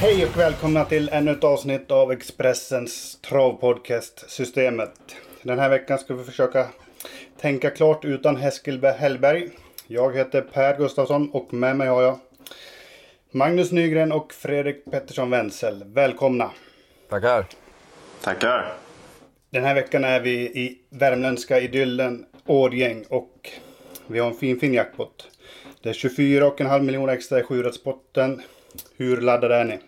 Hej och välkomna till ännu ett avsnitt av Expressens travpodcast Systemet. Den här veckan ska vi försöka tänka klart utan Heskil Hellberg. Jag heter Per Gustafsson och med mig har jag Magnus Nygren och Fredrik Pettersson Wenzel. Välkomna! Tackar. Tackar. Den här veckan är vi i värmländska idyllen Årgäng och vi har en fin fin jackpot. Det är 24,5 miljoner extra i sjurättspotten. Hur laddade är ni?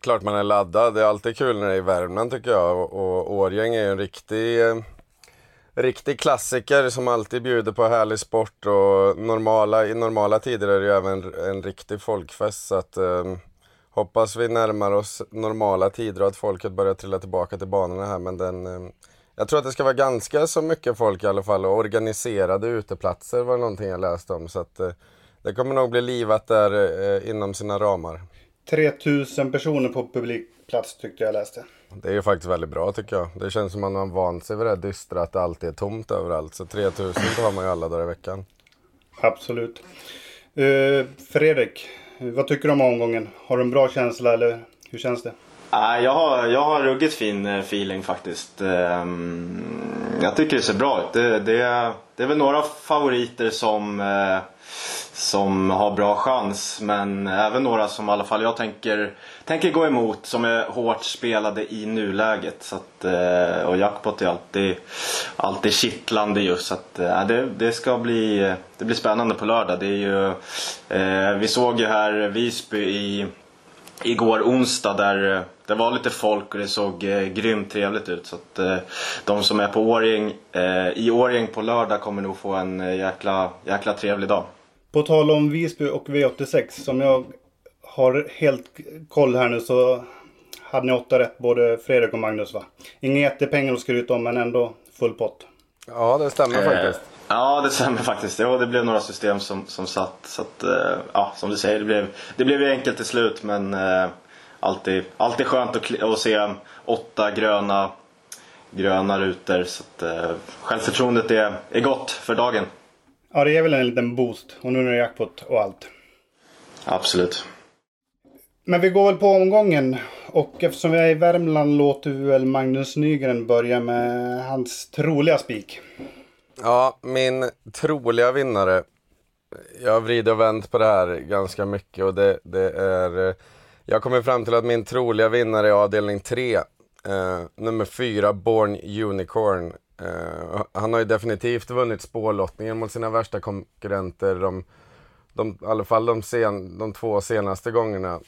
Klart man är laddad. Det är alltid kul när det är i Värmland tycker jag. Och, och Årjäng är ju en riktig, eh, riktig klassiker som alltid bjuder på härlig sport. Och normala, i normala tider är det ju även en riktig folkfest. Så att, eh, hoppas vi närmar oss normala tider och att folket börjar trilla tillbaka till banorna här. Men den, eh, jag tror att det ska vara ganska så mycket folk i alla fall. Och organiserade uteplatser var någonting jag läste om. Så att, eh, det kommer nog bli livat där eh, inom sina ramar. 3000 personer på publikplats tyckte jag läste. Det är ju faktiskt väldigt bra tycker jag. Det känns som att man har vant sig vid det här dystra att det alltid är tomt överallt. Så 3000 har man ju alla dagar i veckan. Absolut. Uh, Fredrik, vad tycker du om omgången? Har du en bra känsla eller hur känns det? Nej, jag har, jag har ruggigt fin eh, feeling faktiskt. Ehm, Jag tycker det ser bra ut. Det, det, det är väl några favoriter som, eh, som har bra chans. Men även några som i alla fall jag tänker, tänker gå emot. Som är hårt spelade i nuläget. Så att, eh, och jackpot är alltid, alltid kittlande just. Så att, eh, det, det ska bli, det blir spännande på lördag. Det är ju, eh, vi såg ju här Visby i igår onsdag där eh, det var lite folk och det såg eh, grymt trevligt ut. Så att, eh, de som är på Årjäng, eh, i Årjäng på lördag kommer nog få en jäkla, jäkla trevlig dag. På tal om Visby och V86 som jag har helt koll här nu så hade ni åtta rätt både Fredrik och Magnus va? Inga jättepengar att skryta om men ändå full pott. Ja, det stämmer faktiskt. Ja, det stämmer faktiskt. Jo, det blev några system som, som satt. Så att, eh, ja, som du säger, det blev, det blev ju enkelt till slut men eh, alltid, alltid skönt att, att se åtta gröna, gröna rutor. Så att, eh, självförtroendet är, är gott för dagen. Ja, det är väl en liten boost. Och nu är det jackpot och allt. Absolut. Men vi går väl på omgången. Och eftersom vi är i Värmland låter vi väl Magnus Nygren börja med hans troliga spik. Ja, min troliga vinnare. Jag har vridit och vänt på det här ganska mycket och det, det är... eh, Jag kommer fram till att min troliga vinnare är avdelning 3. Eh, nummer 4, Born Unicorn. Uh, han har ju definitivt vunnit spårlottningen mot sina värsta konkurrenter. De, de, I alla fall de, sen, de två senaste gångerna.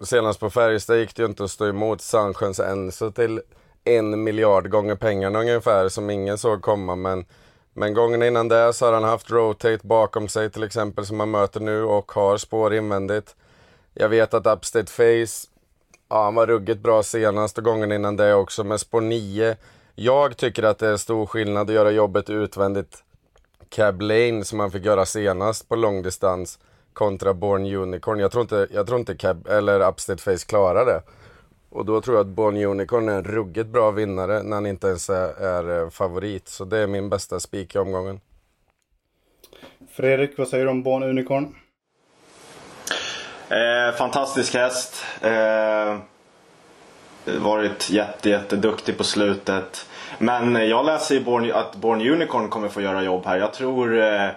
Senast på Färjestad gick det ju inte att stå emot Sandsjöns Enzo till en miljard gånger pengarna ungefär som ingen såg komma. Men, men gången innan det så har han haft Rotate bakom sig till exempel som han möter nu och har spår invändigt. Jag vet att Upstate Face, ja han var ruggigt bra senast och gången innan det också med spår 9. Jag tycker att det är stor skillnad att göra jobbet utvändigt Cab Lane som han fick göra senast på långdistans kontra Born Unicorn. Jag tror inte, jag tror inte Cab, eller Upstate Face klarar det. Och då tror jag att Born Unicorn är en ruggigt bra vinnare när han inte ens är, är eh, favorit. Så det är min bästa spik i omgången. Fredrik, vad säger du om Born Unicorn? Eh, fantastisk häst. Eh, Eh, varit jätte, jätteduktig på slutet. Men eh, jag läser ju Born, att Born Unicorn kommer få göra jobb här. Jag tror eh,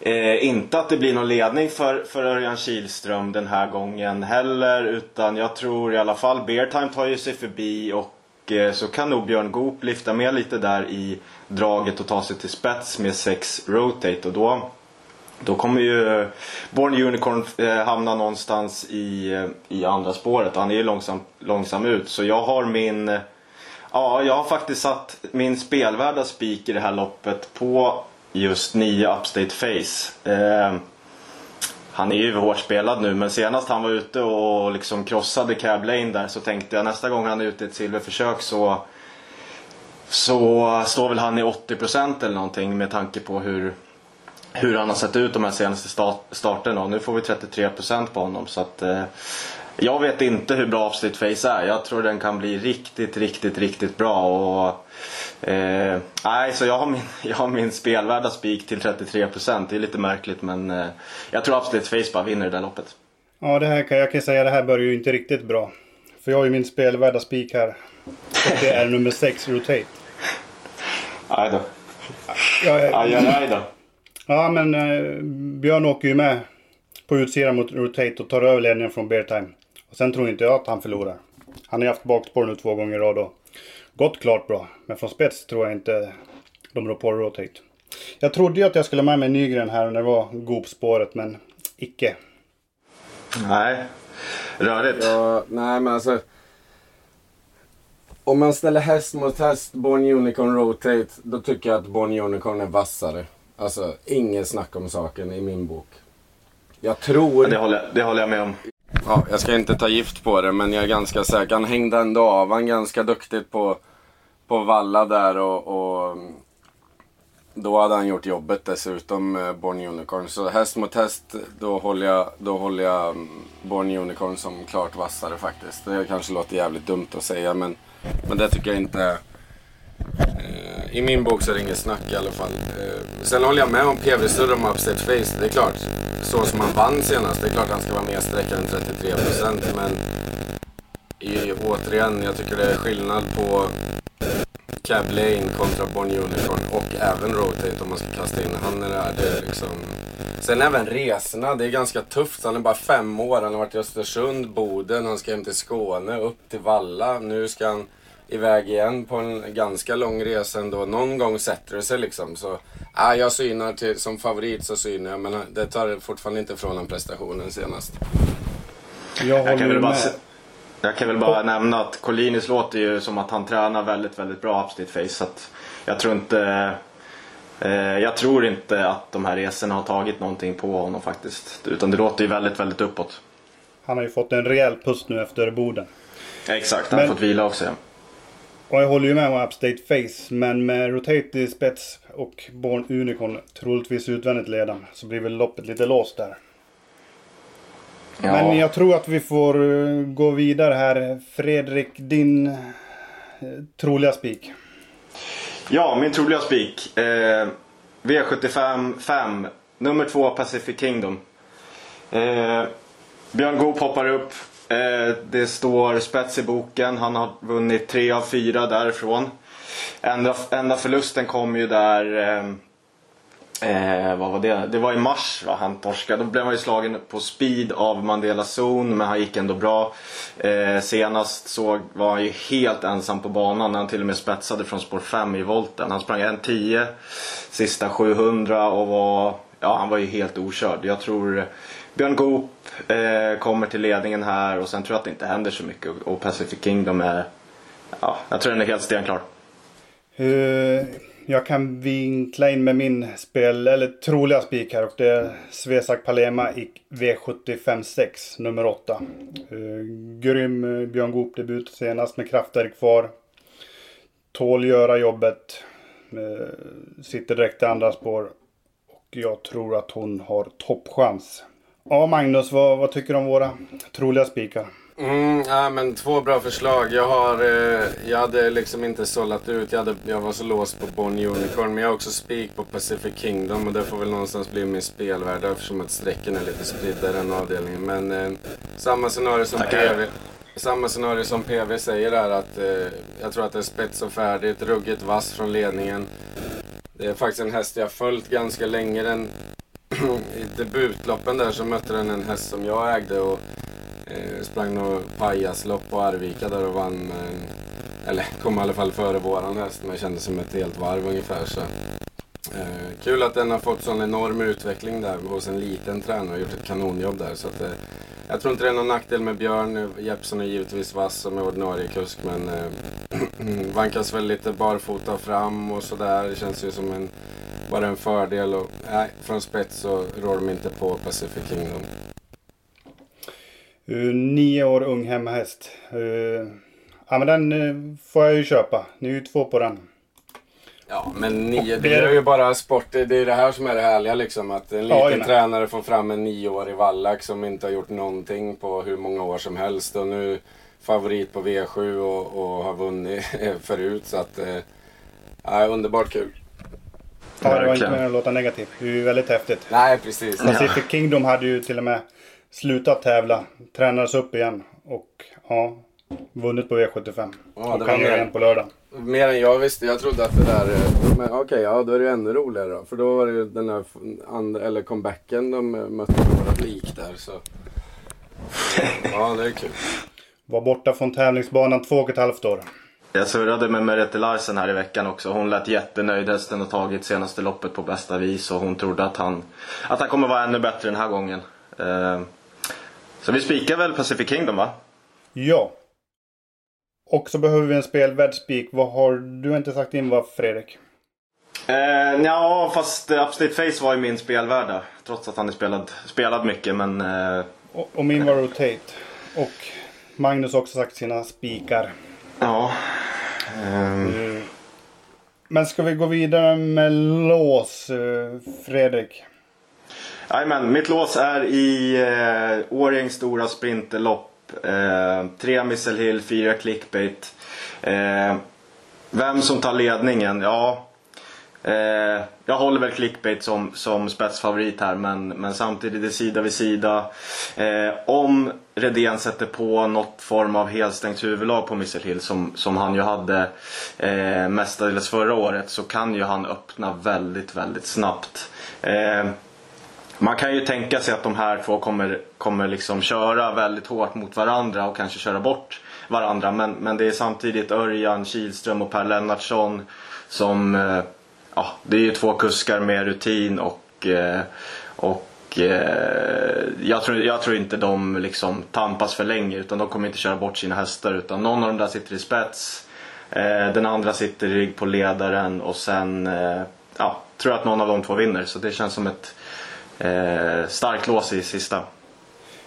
eh, inte att det blir någon ledning för, för Örjan Kihlström den här gången heller. Utan jag tror i alla fall Beartime tar ju sig förbi och eh, så kan nog Björn Goop lyfta med lite där i draget och ta sig till spets med 6 Rotate. Och då då kommer ju eh, Born Unicorn eh, hamna någonstans i, eh, i andra spåret. Han är ju långsam, långsam ut. Så jag har min... Ja, jag har faktiskt satt min spelvärda spik i det här loppet på just 9 Upstate Face. Eh, han är ju hårt spelad nu men senast han var ute och liksom krossade Cab Lane där så tänkte jag nästa gång han är ute i ett silverförsök så så står väl han i 80% eller någonting med tanke på hur, hur han har sett ut de här senaste start, starterna. Och nu får vi 33% på honom. Så att, eh, jag vet inte hur bra Upstate Face är. Jag tror den kan bli riktigt, riktigt, riktigt bra. Och, eh, nej, så jag har min, jag har min spelvärda spik till 33%. Det är lite märkligt men eh, jag tror Upstate Face bara vinner det där loppet. Ja, det här kan jag kan säga det här börjar ju inte riktigt bra. För jag har ju min spelvärda spik här. Och det är nummer 6, Rotate. Aj då. Ja, Aj, aj, aj då. Ja men eh, Björn åker ju med på utsidan mot Rotate och tar över ledningen från Bear Time. Och sen tror inte jag att han förlorar. Han har ju haft bakspår nu två gånger i rad och gått klart bra. Men från spets tror jag inte de rår på Rotate. Jag trodde ju att jag skulle med mig Nygren här när det var Goop-spåret men icke. Nej, rörigt. Ja, nej men alltså. Om man ställer häst mot häst, Born Unicorn Rotate, då tycker jag att Born Unicorn är vassare. Alltså, inget snack om saken i min bok. Jag tror... Det håller, det håller jag med om. Ja, jag ska inte ta gift på det, men jag är ganska säker. Han hängde ändå av. Han ganska duktigt på, på valla där och, och då hade han gjort jobbet dessutom, Born Unicorn. Så häst mot häst, då håller jag, då håller jag mm, Born Unicorn som klart vassare faktiskt. Det kanske låter jävligt dumt att säga, men, men det tycker jag inte... Eh, I min bok så är det inget snack i alla fall. Eh, sen håller jag med om PV Surr om Upset Face. Det är klart, så som han vann senast, det är klart han ska vara mer sträckad än 33 procent. Men i, återigen, jag tycker det är skillnad på Cab Lane kontra Born Unicorn och även Rotate om man ska kasta in han i det här. Det är liksom... Sen även resorna, det är ganska tufft. Han är bara fem år, han har varit i Östersund, Boden, han ska hem till Skåne, upp till Valla. Nu ska han iväg igen på en ganska lång resa ändå. Någon gång sätter det sig liksom. Så, ja, jag synar till, som favorit så synar jag, men det tar fortfarande inte från en prestationen senast. Jag Jag kan väl bara, med. jag kan väl bara nämna att Collinis låter ju som att han tränar väldigt, väldigt bra upstate face. Så att jag tror inte eh, jag tror inte att de här resorna har tagit någonting på honom faktiskt. Utan det låter ju väldigt, väldigt uppåt. Han har ju fått en rejäl pust nu efter Boden. Exakt, han har fått vila också. Ja. Och jag håller ju med om Upstate Face. Men med Rotate i spets och Born Unicorn troligtvis utvändigt ledan så blir väl loppet lite låst där. Men jag tror att vi får eh, gå vidare här. Fredrik, din eh, troliga spik. Ja, min troliga spik. Eh, V75 5. Nummer 2 Pacific Kingdom. Eh, Björn Goop hoppar upp. Eh, det står spets i boken. Han har vunnit tre av fyra därifrån. Enda, enda förlusten kom ju där... Eh, Eh, vad var det? Det var i mars va? han torskade. Då blev han ju slagen på speed av Mandela Zon men han gick ändå bra. Eh, senast såg var han ju helt ensam på banan när han till och med spetsade från spår 5 i volten. Han sprang 1.10 sista 700 och var, ja, han var ju helt okörd. Jag tror Björn Goop eh, kommer till ledningen här och sen tror jag att det inte händer så mycket och Pacific Kingdom är, ja, jag tror den är helt stenklar. Uh, jag kan vinkla in med min spel, eller troliga spik här och det är Svesak Palema i V756 nummer 8. Eh, grym eh, Björn Goop debut senast med kraftverk kvar. Tål göra jobbet. Uh, sitter direkt i andra spår. Och jag tror att hon har toppchans. Ja Magnus, vad, vad tycker du om våra troliga spikar? Mm, ja, men två bra förslag. Jag, har, eh, jag hade liksom inte sållat ut. Jag, hade, jag var så låst på Bonn Unicorn. Men jag har också spik på Pacific Kingdom. Och det får väl någonstans bli min spelvärde eftersom att strecken är lite spridda i den avdelningen. Men eh, samma scenario som Tackar. PV. Samma scenario som PV säger är att eh, jag tror att det är spets och färdigt. Ruggigt vass från ledningen. Det är faktiskt en häst jag följt ganska länge. Den, i debutloppen där så mötte den en häst som jag ägde. Och Eh, sprang nog pajaslopp på Arvika där och vann Eh, Eller kom i alla fall före våran häst men kändes som ett helt varv ungefär. Så. Eh, kul att den har fått sån enorm utveckling där hos en liten tränare och gjort ett kanonjobb där. Så att, eh, jag tror inte det är någon nackdel med Björn. Jeppsson är givetvis vass som är ordinarie kusk men eh, vankas väl lite barfota fram och sådär. Det känns ju som en var det en fördel. Och, nej, från spets så rår de inte på Pacific Kingdom. Uh, nio år ung hemmahäst. Uh, ja men den uh, får jag ju köpa. Ni är ju två på den. Ja, men nio, det är ju bara sport. Det är det här som är det härliga liksom. Att en liten ja, tränare får fram en nioårig vallack som inte har gjort någonting på hur många år som helst. Och nu favorit på V7 och, och har vunnit förut. Så att, eh, underbart kul. Ja, det var inte meningen att låta negativt. Det är ju väldigt häftigt. Nej, precis. Pacific ja. Kingdom hade ju till och med slutat tävla. Tränades upp igen. Och ja, vunnit på V75. Ja, och kan göra en på lördag. Mer än jag visste. Jag trodde att det där... Okej, okay, ja då är det ännu roligare då. För då var det ju den där andra, eller comebacken de mötte några lik där. Så. Ja, det är kul. Var borta från tävlingsbanan två och ett halvt år. Jag surrade med Merete Larsen här i veckan också. Hon lät jättenöjd. Hästen har tagit senaste loppet på bästa vis och hon trodde att han, att han kommer vara ännu bättre den här gången. Eh, så vi spikar väl Pacific Kingdom va? Ja. Och så behöver vi en spelvärd spik. Vad har du inte sagt in vad Fredrik? Eh, ja, fast Upstate Face var ju min spelvärda. Trots att han är spelad, spelad mycket men... Eh... Och, och, min var Rotate. Och Magnus har också sagt sina spikar. Ja. Um... Men ska vi gå vidare med lås, eh, Fredrik? Jajamän, mitt lås är i eh, Årjängs stora sprinterlopp. Eh, tre Missile Hill, fyra clickbait. Eh, vem som tar ledningen? Ja, Eh, jag håller väl clickbait som, som spetsfavorit här men, men samtidigt är sida vid sida. Eh, om Redén sätter på något form av helstängt huvudlag på Missile Hill som, som han ju hade eh, mestadels förra året så kan ju han öppna väldigt, väldigt snabbt. Eh, man kan ju tänka sig att de här två kommer, kommer liksom köra väldigt hårt mot varandra och kanske köra bort varandra. Men, men det är samtidigt Örjan Kihlström och Per Lennartsson som eh, ja, det är ju två kuskar med rutin och, eh, och eh, jag, tror, jag tror inte de liksom tampas för länge utan de kommer inte köra bort sina hästar utan någon av dem där sitter i spets. Eh, den andra sitter i rygg på ledaren och sen ja, tror jag att någon av de två vinner så det känns som ett eh, starkt lås i sista.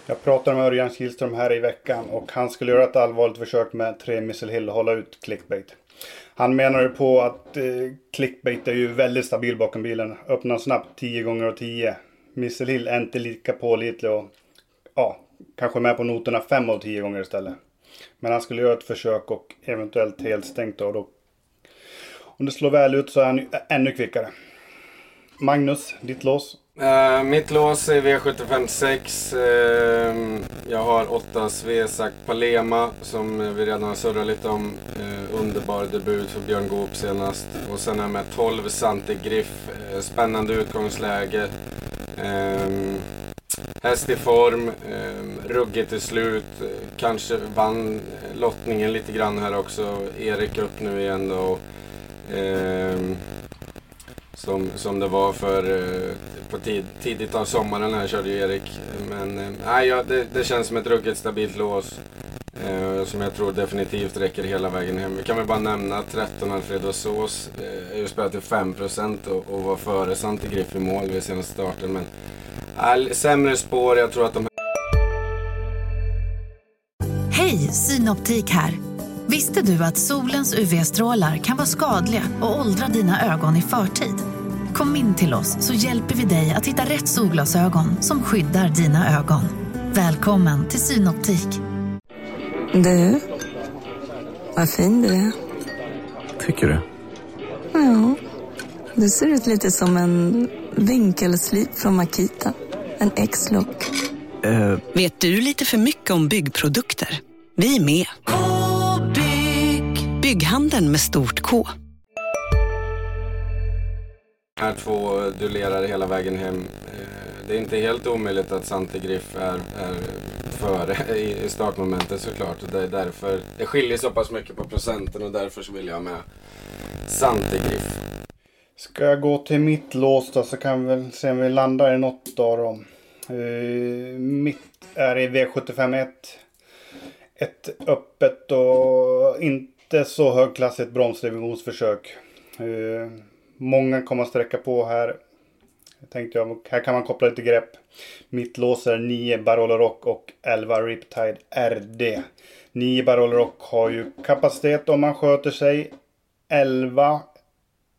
Jag pratade med Örjan Kihlström här i veckan och han skulle göra ett allvarligt försök med tre Missile Hill och hålla ut clickbait. Han menar ju på att eh, clickbait är ju väldigt stabil bakom bilen. Öppnar snabbt 10 gånger och 10. Missile Hill är inte lika pålitlig och ja, kanske med på noterna 5 av 10 gånger istället. Men han skulle göra ett försök och eventuellt helt stängt då. då. Om det slår väl ut så är han ännu kvickare. Magnus, ditt lås? Uh, mitt lås är V756. Uh, eh, jag har 8 Svesak Palema som vi redan har surrat lite om. Uh, underbar debut för Björn Goop senast. Och sen är jag med 12 Sante Griff. spännande utgångsläge. Um, häst i form, um, ruggigt till slut. kanske vann lottningen lite grann här också. Erik upp nu igen då. Um, som, som det var för eh, på tid, tidigt av sommaren här körde ju Erik. Men eh, nej, ja, det, det känns som ett ruggigt stabilt lås. Eh, som jag tror definitivt räcker hela vägen hem. Vi kan väl bara nämna att 13 Alfredo Sås eh, är ju spelat till 5% och, och var före Santi Griff i mål vid senaste starten. Men eh, all, sämre spår, jag tror att de... Hej, Synoptik här. Visste du att solens UV-strålar kan vara skadliga och åldra dina ögon i förtid? Kom in till oss så hjälper vi dig att hitta rätt solglasögon som skyddar dina ögon. Välkommen till Synoptik. Du, vad fin du är. Tycker du? Ja, du ser ut lite som en vinkelslip från Makita. En X-look. Uh. Vet du lite för mycket om byggprodukter? Vi är med. -bygg. Bygghandeln med stort K här två duellerar hela vägen hem. Eh, det är inte helt omöjligt att Santi Griff är, är före i startmomentet såklart. Det är därför det skiljer så pass mycket på procenten och därför så vill jag ha med Santi Griff. Ska jag gå till mitt lås då så kan vi väl se om vi landar i något av dem. Uh, mitt är i V751. Ett öppet och inte så högklassigt bromsrevisionsförsök. Uh, eh, Många kommer att sträcka på här. Tänkte jag, här kan man koppla lite grepp. Mittlåser 9 Barolo Rock och 11 Riptide RD. 9 Barolo Rock har ju kapacitet om man sköter sig. 11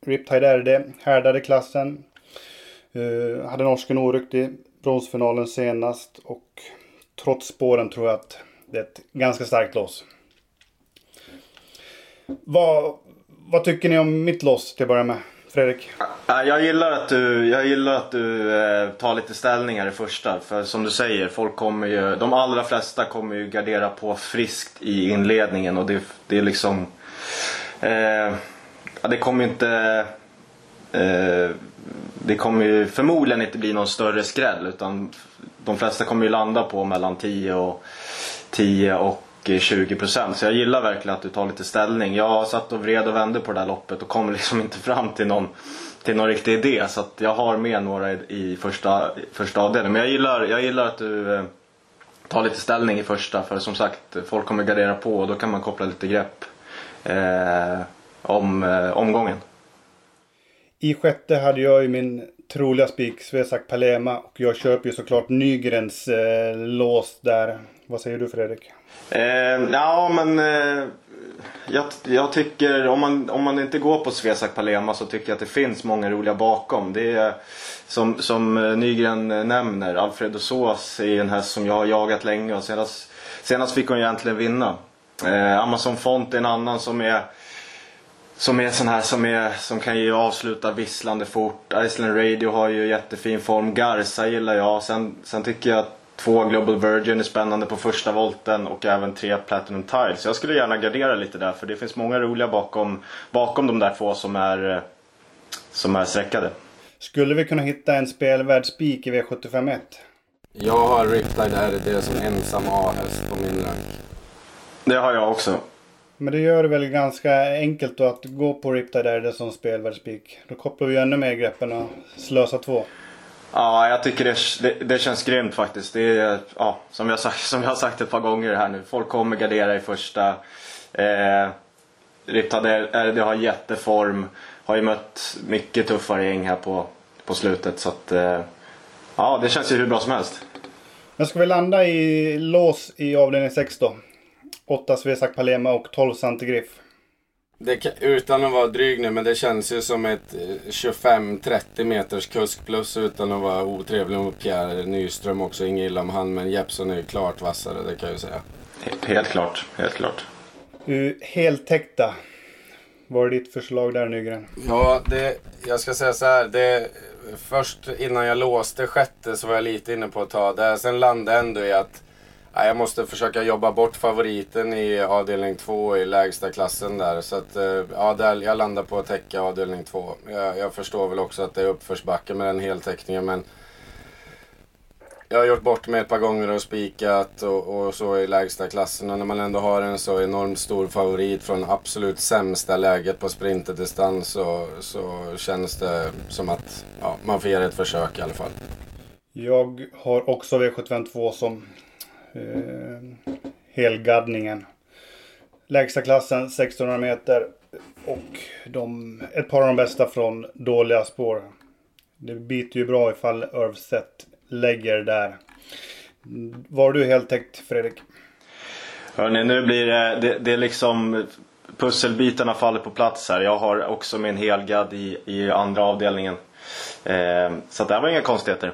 Riptide RD härdade klassen. Uh, hade norsken orykt i bronsfinalen senast och trots spåren tror jag att det är ett ganska starkt lås. Vad, vad tycker ni om mitt lås till att börja med? Fredrik? Jag gillar att du, jag gillar att du eh, tar lite ställningar i första. För som du säger, folk kommer ju, de allra flesta kommer ju gardera på friskt i inledningen. Och det, det är liksom... Eh, det kommer ju inte... Eh, det kommer ju förmodligen inte bli någon större skräll. Utan de flesta kommer ju landa på mellan 10 och, 10 och 20% Så jag gillar verkligen att du tar lite ställning. Jag satt och vred och vände på det där loppet och kom liksom inte fram till någon, till någon riktig idé. Så att jag har med några i, i första, första avdelningen. Men jag gillar, jag gillar att du eh, tar lite ställning i första. För som sagt, folk kommer gardera på och då kan man koppla lite grepp eh, om eh, omgången. I sjätte hade jag ju min troliga spik Svesak Palema och jag köper ju såklart Nygrens eh, lås där. Vad säger du Fredrik? Eh, ja men eh, jag, jag, tycker om man, om man inte går på Svesak Palema så tycker jag att det finns många roliga bakom. Det är som, som eh, Nygren eh, nämner, Alfredo Sås är en häst som jag har jagat länge och senast, senast fick hon egentligen vinna. Eh, Amazon Font är en annan som är som är sån här som, är, som kan ju avsluta visslande fort. Iceland Radio har ju jättefin form. Garza gillar jag. Sen, sen tycker jag att två Global Virgin är spännande på första volten och även tre Platinum Tiles. Jag skulle gärna gardera lite där för det finns många roliga bakom, bakom de där två som är, som är sträckade. Skulle vi kunna hitta en spelvärd spik i V751? Jag har Riptide RD som ensam A-häst på min rank. Det har jag också. Men det gör det väl ganska enkelt då att gå på Riptide RD som spelvärd spik. Då kopplar vi ännu mer greppen och slösa två. Ja, jag tycker det, det, det, känns grymt faktiskt. Det är, ja, som, jag sagt, som jag har sagt ett par gånger här nu. Folk kommer gardera i första. Eh, Riptade RD eh, har jätteform. Har ju mött mycket tuffare gäng här på, på slutet. Så att, eh, ja, det känns ju hur bra som helst. Men ska vi landa i lås i avdelning 6 då? 8 Svesak Palema och 12 Santigriff. Det, utan att vara dryg nu, men det känns ju som ett 25-30 eh, meters kusk plus utan att vara otrevlig mot Pierre Nyström också. Inget illa om han, men Jeppsson är ju klart vassare, det kan jag ju säga. Helt, helt klart, helt klart. Uh, heltäckta. Vad är ditt förslag där Nygren? Ja, det, jag ska säga så här. Det, först innan jag låste sjätte så var jag lite inne på att ta det. Sen landade jag ändå i att jag måste försöka jobba bort favoriten i avdelning 2 i lägsta klassen där. Så att, eh, ja, där, jag landar på att täcka avdelning 2. Jag, jag, förstår väl också att det är uppförsbacke med den heltäckningen men jag har gjort bort mig ett par gånger och spikat och, och, så i lägsta klassen. Och när man ändå har en så enormt stor favorit från absolut sämsta läget på sprinterdistans så, så känns det som att ja, man får ge det ett försök i alla fall. Jag har också V752 som eh, helgaddningen. Lägsta klassen 1600 meter och de, ett par av de bästa från dåliga spår. Det biter ju bra ifall Örvset lägger där. Var du helt täckt Fredrik? Hörni, nu blir det, det, det är liksom pusselbitarna faller på plats här. Jag har också min helgad i, i andra avdelningen. Eh, så det här var inga konstigheter.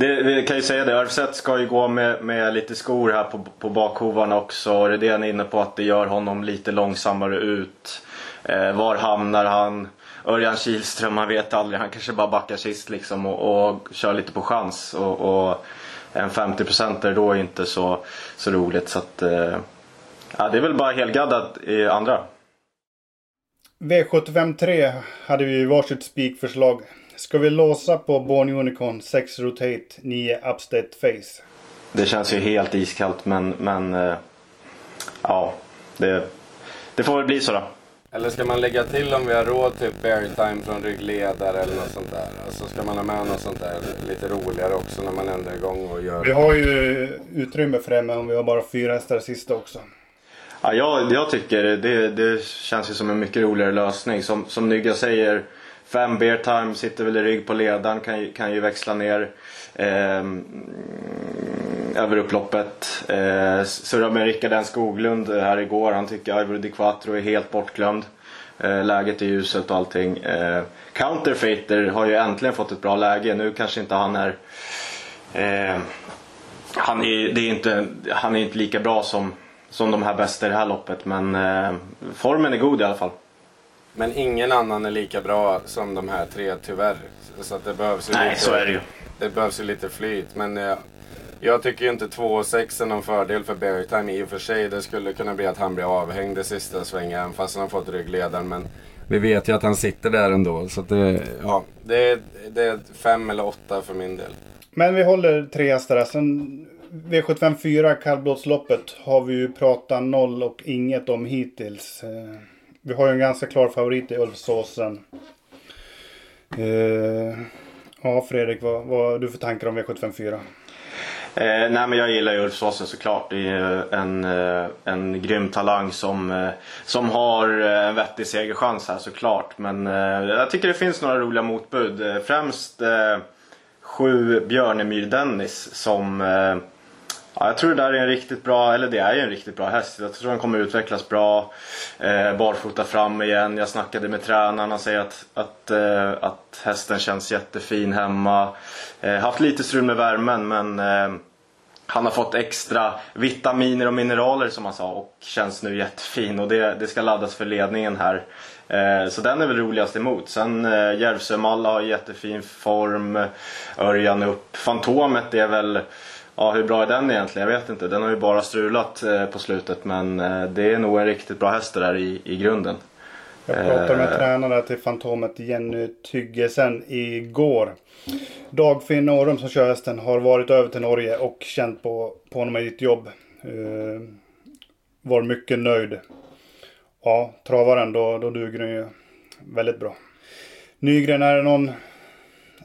Det, vi kan ju säga det, Arvseth ska ju gå med, med lite skor här på, på bakhovarna också. Det är det han är inne på att det gör honom lite långsammare ut. Eh, var hamnar han? Örjan Kihlström, man vet aldrig. Han kanske bara backar sist liksom och, och kör lite på chans. Och, och en 50% är då inte så, så roligt. Så att, eh, ja, det är väl bara helgaddat i andra. V75 3 hade vi varsitt spikförslag. Ska vi låsa på Born Unicorn 6 Rotate 9 Upstate Face? Det känns ju helt iskallt men, men uh, ja, det, det får väl bli så då. Eller ska man lägga till om vi har råd typ airtime från ryggledare eller något sånt där? Alltså ska man ha med något sånt där lite roligare också när man ändå är igång och gör... Vi har ju utrymme för det men om vi har bara fyra hästar sista också. Ja, jag, jag tycker det, det känns ju som en mycket roligare lösning. Som, som Nygga säger, fem bear time, sitter väl i rygg på ledaren, kan, ju- kan ju växla ner eh, över upploppet. Eh, surrade med Rickard N Skoglund eh, här igår. Han tycker Ivor Di Quattro är helt bortglömd. Eh, läget är ljuset och allting. Eh, Counterfeiter har ju äntligen fått ett bra läge. Nu kanske inte han är eh, han är, det är inte, han är inte lika bra som, som de här bästa i det här loppet men eh, formen är god i alla fall. Men ingen annan är lika bra som de här tre tyvärr. Så att det behövs ju Nej, lite, så är det ju. Det behövs ju lite flyt. Men eh, jag tycker ju inte 2,6 är någon fördel för Bergtime i och för sig. Det skulle kunna bli att han blir avhängd det sista svängen fast han har fått ryggledaren. Men vi vet ju att han sitter där ändå. Så att det, ja, det, är, det är fem eller åtta för min del. Men vi håller tre hästar där. Sen V75 4 kallblodsloppet har vi ju pratat noll och inget om hittills. Vi har ju en ganska klar favorit i Ulfsåsen. Eh, Ja Fredrik, vad, vad har du för tankar om V75 4? Eh, nej men jag gillar ju Ulf såklart. Det är ju en, eh, en grym talang som, eh, som har eh, en vettig segerchans här såklart. Men eh, jag tycker det finns några roliga motbud. Främst eh, sju Björnemyr Dennis som eh, Ja, jag tror det där är en riktigt bra, eller det är ju en riktigt bra häst. Jag tror den kommer utvecklas bra. Eh, barfota fram igen. Jag snackade med tränaren. Han säger att, att, eh, att hästen känns jättefin hemma. Eh, haft lite strul med värmen men eh, han har fått extra vitaminer och mineraler som han sa och känns nu jättefin. Och det, det ska laddas för ledningen här. Eh, så den är väl roligast emot. Sen eh, Järvsö-Malla har jättefin form. Örjan upp. Fantomet är väl Ja, hur bra är den egentligen? Jag vet inte. Den har ju bara strulat eh, på slutet men eh, det är nog en riktigt bra häst där i, i grunden. Jag pratade med Eh, tränare till Fantomet Jenny Tyggesen igår. Dagfinn Årum som kör hästen har varit över till Norge och känt på, på honom i ditt jobb. Uh, var mycket nöjd. Ja, travaren då, då duger den ju väldigt bra. Nygren, är det någon,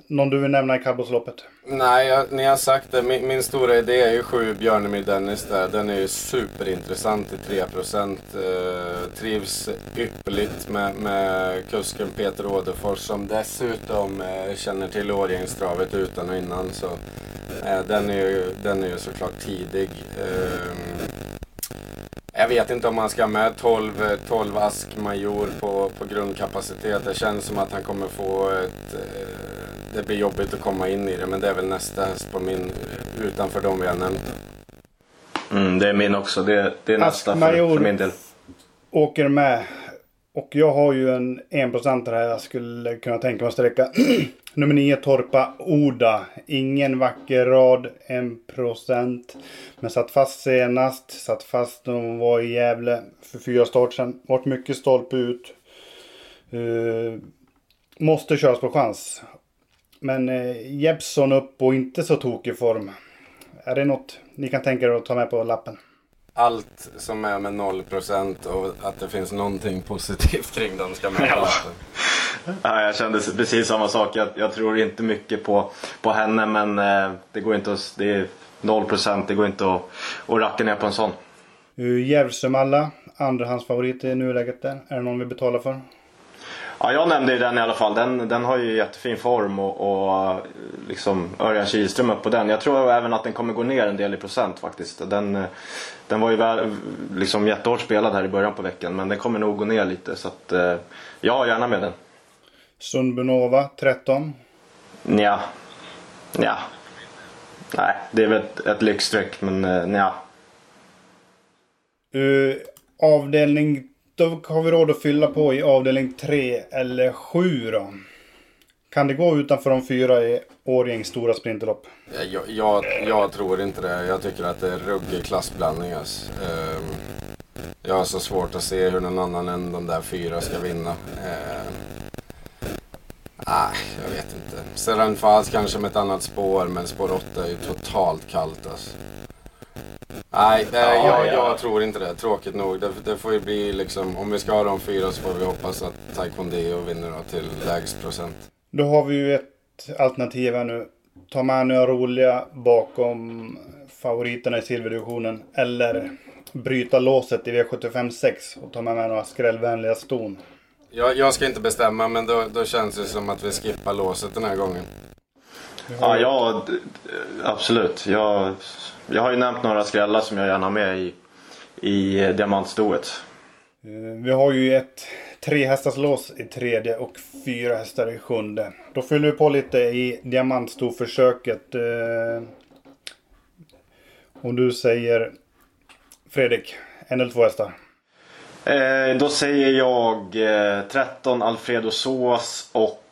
någon du vill nämna i kallblodsloppet? Nej, jag, ni har sagt det. Min, min stora idé är ju sju Björnemyr Dennis där. Den är ju superintressant i 3%. Eh, trivs ypperligt med, med kusken Peter Åderfors som dessutom eh, känner till Årjängstravet utan och innan. Så, eh, den, är ju, den är ju såklart tidig. Eh, jag vet inte om man ska ha med 12, 12 ask Major på, på grundkapacitet. Det känns som att han kommer få ett... Eh, det blir jobbigt att komma in i det men det är väl nästa häst på min utanför de vi har nämnt. Mm, det är min också. Det, det är nästa för, för min del. Åker med. Och jag har ju en 1% här jag skulle kunna tänka mig att sträcka. Nummer 9 Torpa Oda. Ingen vacker rad. 1%. Men satt fast senast. Satt fast när hon var i Gävle för fyra start sedan. Vart mycket stolpe ut. Eh, måste köras på chans. Men uh, Jeppson upp och inte så tokig form. Är det något ni kan tänka er att ta med på lappen? Allt som är med 0% och att det finns någonting positivt kring den ska med. Ja. Ja, jag kände precis samma sak. Jag, jag tror inte mycket på, på henne men eh, det går inte att, det är 0% det går inte att, att racka ner på en sån. Järvsömalla, andrahandsfavorit i nuläget där. Är det någon vi betalar för? Ja, jag nämnde ju den i alla fall. Den, den har ju jättefin form och, och liksom Örjan Kihlström upp på den. Jag tror även att den kommer gå ner en del i procent faktiskt. Den, den var ju väl, liksom jättehårt spelad här i början på veckan men den kommer nog gå ner lite så att eh, gärna med den. Sundbunova 13. Nja. Nja. Nej, det är väl ett, ett lyxstreck men eh, nja. Uh, avdelning... Då har vi råd att fylla på i avdelning 3 eller 7 då. Kan det gå utanför de fyra i Årjängs stora sprinterlopp? Jag, jag, jag tror inte det. Jag tycker att det är ruggig klassblandning. Alltså. Ehm, jag har så svårt att se hur någon annan än de där fyra ska vinna. Äh, Nej, jag vet inte. Serran kanske med ett annat spår, men spår 8 är ju totalt kallt alltså. Nej, det, Ja, jag, ja. jag tror inte det. Tråkigt nog. Det, det får ju bli liksom, om vi ska ha de fyra så får vi hoppas att Taekwondo vinner då till lägst procent. Då har vi ju ett alternativ här nu. Ta med några roliga bakom favoriterna i silverdivisionen. Eller bryta låset i V75 6 och ta med mig några skrällvänliga ston. Jag, jag ska inte bestämma men då, då känns det som att vi skippar låset den här gången. Ja, ja absolut. Jag, jag har ju nämnt några skrällar som jag gärna har med i, i diamantstoet. Eh, Vi har ju ett tre hästars lås i tredje och fyra hästar i sjunde. Då fyller vi på lite i diamantstoförsöket. Eh, Om du säger Fredrik, en eller två hästar. Eh, då säger jag eh, 13 Alfredo Sås och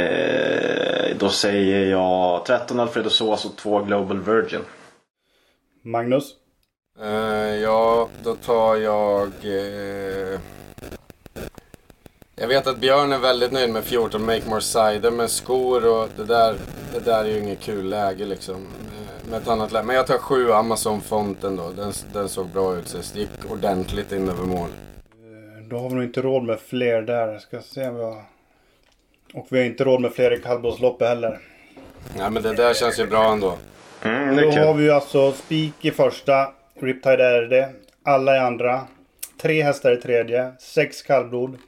eh, då säger jag 13 Alfredo Sås och 2 Global Virgin. Magnus? Eh, ja, då tar jag... eh, Jag vet att Björn är väldigt nöjd med 14 Make More Cider med skor och det där, det där är ju inget kul läge liksom. eh, Med ett annat läge. Men jag tar 7 Amazon Fonten då. Den, den såg bra ut sist. Gick ordentligt in över mål. Då har vi nog inte råd med fler där. Ska se har... Och vi har inte råd med fler i kallblodsloppet heller. Nej men det där känns ju bra ändå. Mm, Då har vi alltså spik i första. Riptide är det. Alla i andra. Tre hästar i tredje. Sex kallblod.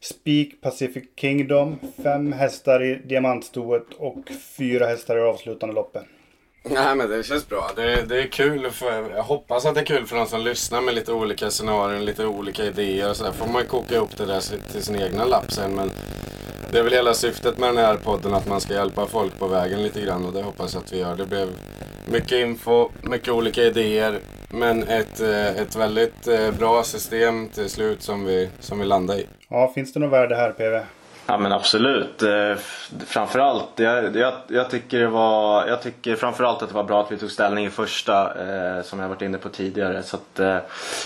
Spik Pacific Kingdom. Fem hästar i diamantstoet och fyra hästar i avslutande loppet. Nej men det känns bra. Det, det är kul för, jag hoppas att det är kul för de som lyssnar med lite olika scenarion, lite olika idéer och sådär. Får man koka ihop det där till sin egna lapp sen. Men det är väl hela syftet med den här podden att man ska hjälpa folk på vägen lite grann och det hoppas jag att vi gör. Det blev mycket info, mycket olika idéer. Men ett, eh, ett väldigt eh, bra system till slut som vi, som vi landade i. Ja, finns det något värde här PV? Ja men absolut. Eh, framförallt, jag, jag, jag, tycker det var, jag tycker framförallt att det var bra att vi tog ställning i första eh, som jag varit inne på tidigare. Så att, eh,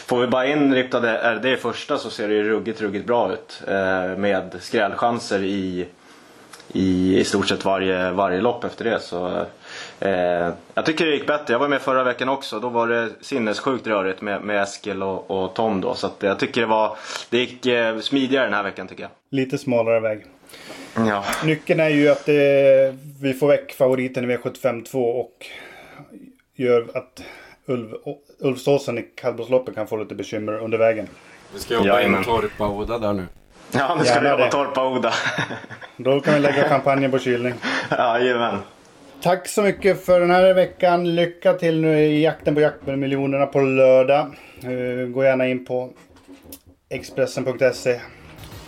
får vi bara in riktade RD i första så ser det ju ruggigt, ruggigt bra ut. Eh, med skrällchanser i, i, i stort sett varje, varje lopp efter det. Så, eh, eh, jag tycker det gick bättre. Jag var med förra veckan också. Då var det sinnessjukt rörigt med, med Eskil och, och Tom då. Så att jag tycker det var, det gick eh, smidigare den här veckan tycker jag. Lite smalare väg. Ja. Nyckeln är ju att det, vi får väck favoriten i V75 2 och gör att Ulv, Ulfsåsen i kallblodsloppet kan få lite bekymmer under vägen. Vi ska jobba in Jajamän. Torpa-Oda där nu. Ja, nu ska Gärna vi jobba det. torpa Oda. Då kan vi lägga champagnen på kylning. Jajamän. Tack så mycket för den här veckan. Lycka till nu i jakten på jaktmiljonerna på lördag. Eh, gå gärna in på Expressen.se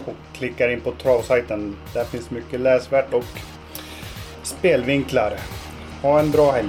och klickar in på travsajten. Där finns mycket läsvärt och spelvinklar. Ha en bra helg.